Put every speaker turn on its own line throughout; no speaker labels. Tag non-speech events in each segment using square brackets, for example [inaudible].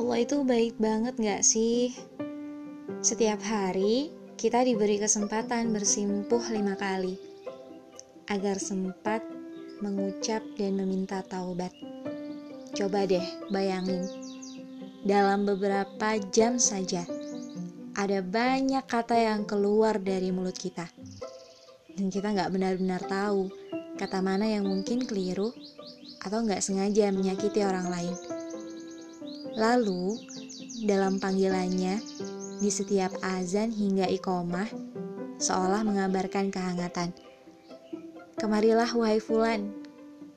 Allah itu baik banget gak sih? Setiap hari kita diberi kesempatan bersimpuh lima kali agar sempat mengucap dan meminta taubat. Coba deh bayangin, dalam beberapa jam saja ada banyak kata yang keluar dari mulut kita. Dan kita nggak benar-benar tahu kata mana yang mungkin keliru atau nggak sengaja menyakiti orang lain. Lalu, dalam panggilannya, di setiap azan hingga ikomah, seolah mengabarkan kehangatan. Kemarilah wahai fulan,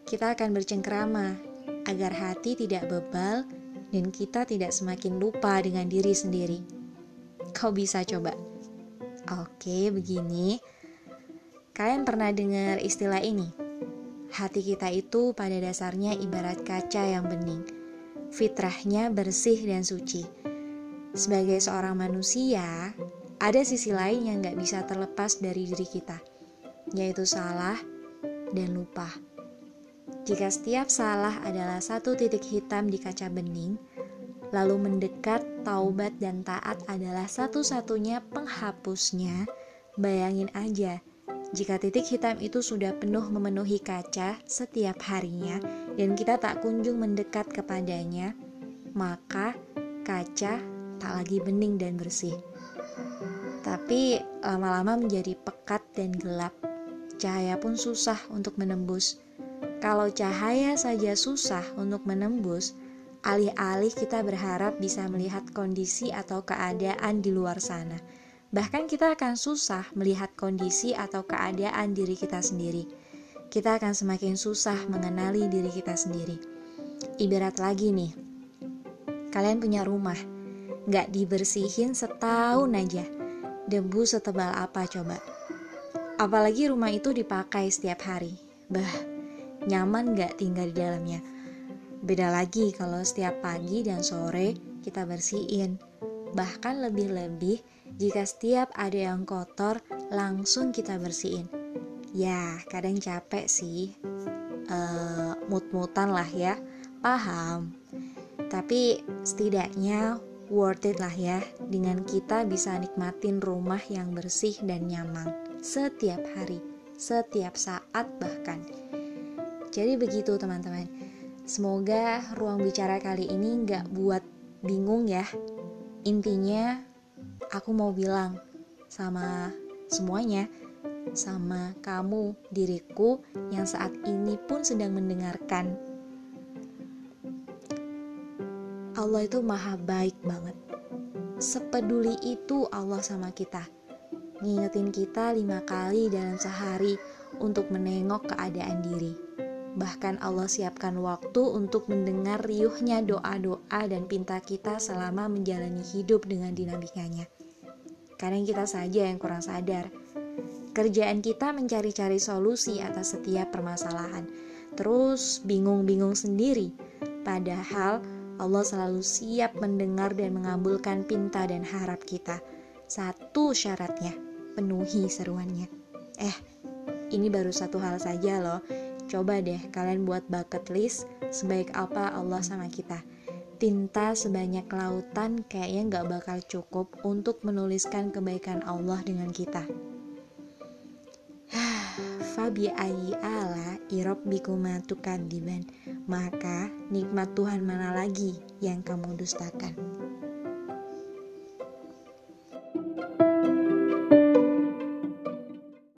kita akan bercengkrama agar hati tidak bebal dan kita tidak semakin lupa dengan diri sendiri. Kau bisa coba. Oke, begini. Kalian pernah dengar istilah ini? Hati kita itu pada dasarnya ibarat kaca yang bening fitrahnya bersih dan suci. Sebagai seorang manusia, ada sisi lain yang gak bisa terlepas dari diri kita, yaitu salah dan lupa. Jika setiap salah adalah satu titik hitam di kaca bening, lalu mendekat, taubat, dan taat adalah satu-satunya penghapusnya, bayangin aja jika titik hitam itu sudah penuh memenuhi kaca setiap harinya dan kita tak kunjung mendekat kepadanya, maka kaca tak lagi bening dan bersih. Tapi lama-lama menjadi pekat dan gelap. Cahaya pun susah untuk menembus. Kalau cahaya saja susah untuk menembus, alih-alih kita berharap bisa melihat kondisi atau keadaan di luar sana Bahkan kita akan susah melihat kondisi atau keadaan diri kita sendiri. Kita akan semakin susah mengenali diri kita sendiri. Ibarat lagi nih, kalian punya rumah, gak dibersihin setahun aja. Debu setebal apa coba? Apalagi rumah itu dipakai setiap hari. Bah, nyaman gak tinggal di dalamnya? Beda lagi kalau setiap pagi dan sore kita bersihin. Bahkan lebih-lebih jika setiap ada yang kotor, langsung kita bersihin. Ya, kadang capek sih, uh, mut-mutan lah ya, paham. Tapi setidaknya worth it lah ya, dengan kita bisa nikmatin rumah yang bersih dan nyaman setiap hari, setiap saat bahkan. Jadi begitu teman-teman. Semoga ruang bicara kali ini nggak buat bingung ya. Intinya aku mau bilang sama semuanya, sama kamu, diriku yang saat ini pun sedang mendengarkan. Allah itu maha baik banget. Sepeduli itu Allah sama kita. Ngingetin kita lima kali dalam sehari untuk menengok keadaan diri. Bahkan Allah siapkan waktu untuk mendengar riuhnya doa-doa dan pinta kita selama menjalani hidup dengan dinamikanya. Kadang kita saja yang kurang sadar. Kerjaan kita mencari-cari solusi atas setiap permasalahan, terus bingung-bingung sendiri. Padahal Allah selalu siap mendengar dan mengabulkan pinta dan harap kita. Satu syaratnya, penuhi seruannya. Eh, ini baru satu hal saja loh. Coba deh kalian buat bucket list sebaik apa Allah sama kita tinta sebanyak lautan kayaknya nggak bakal cukup untuk menuliskan kebaikan Allah dengan kita. [sighs] Fabi ayi ala irob bikuma diban Maka nikmat Tuhan mana lagi yang kamu dustakan?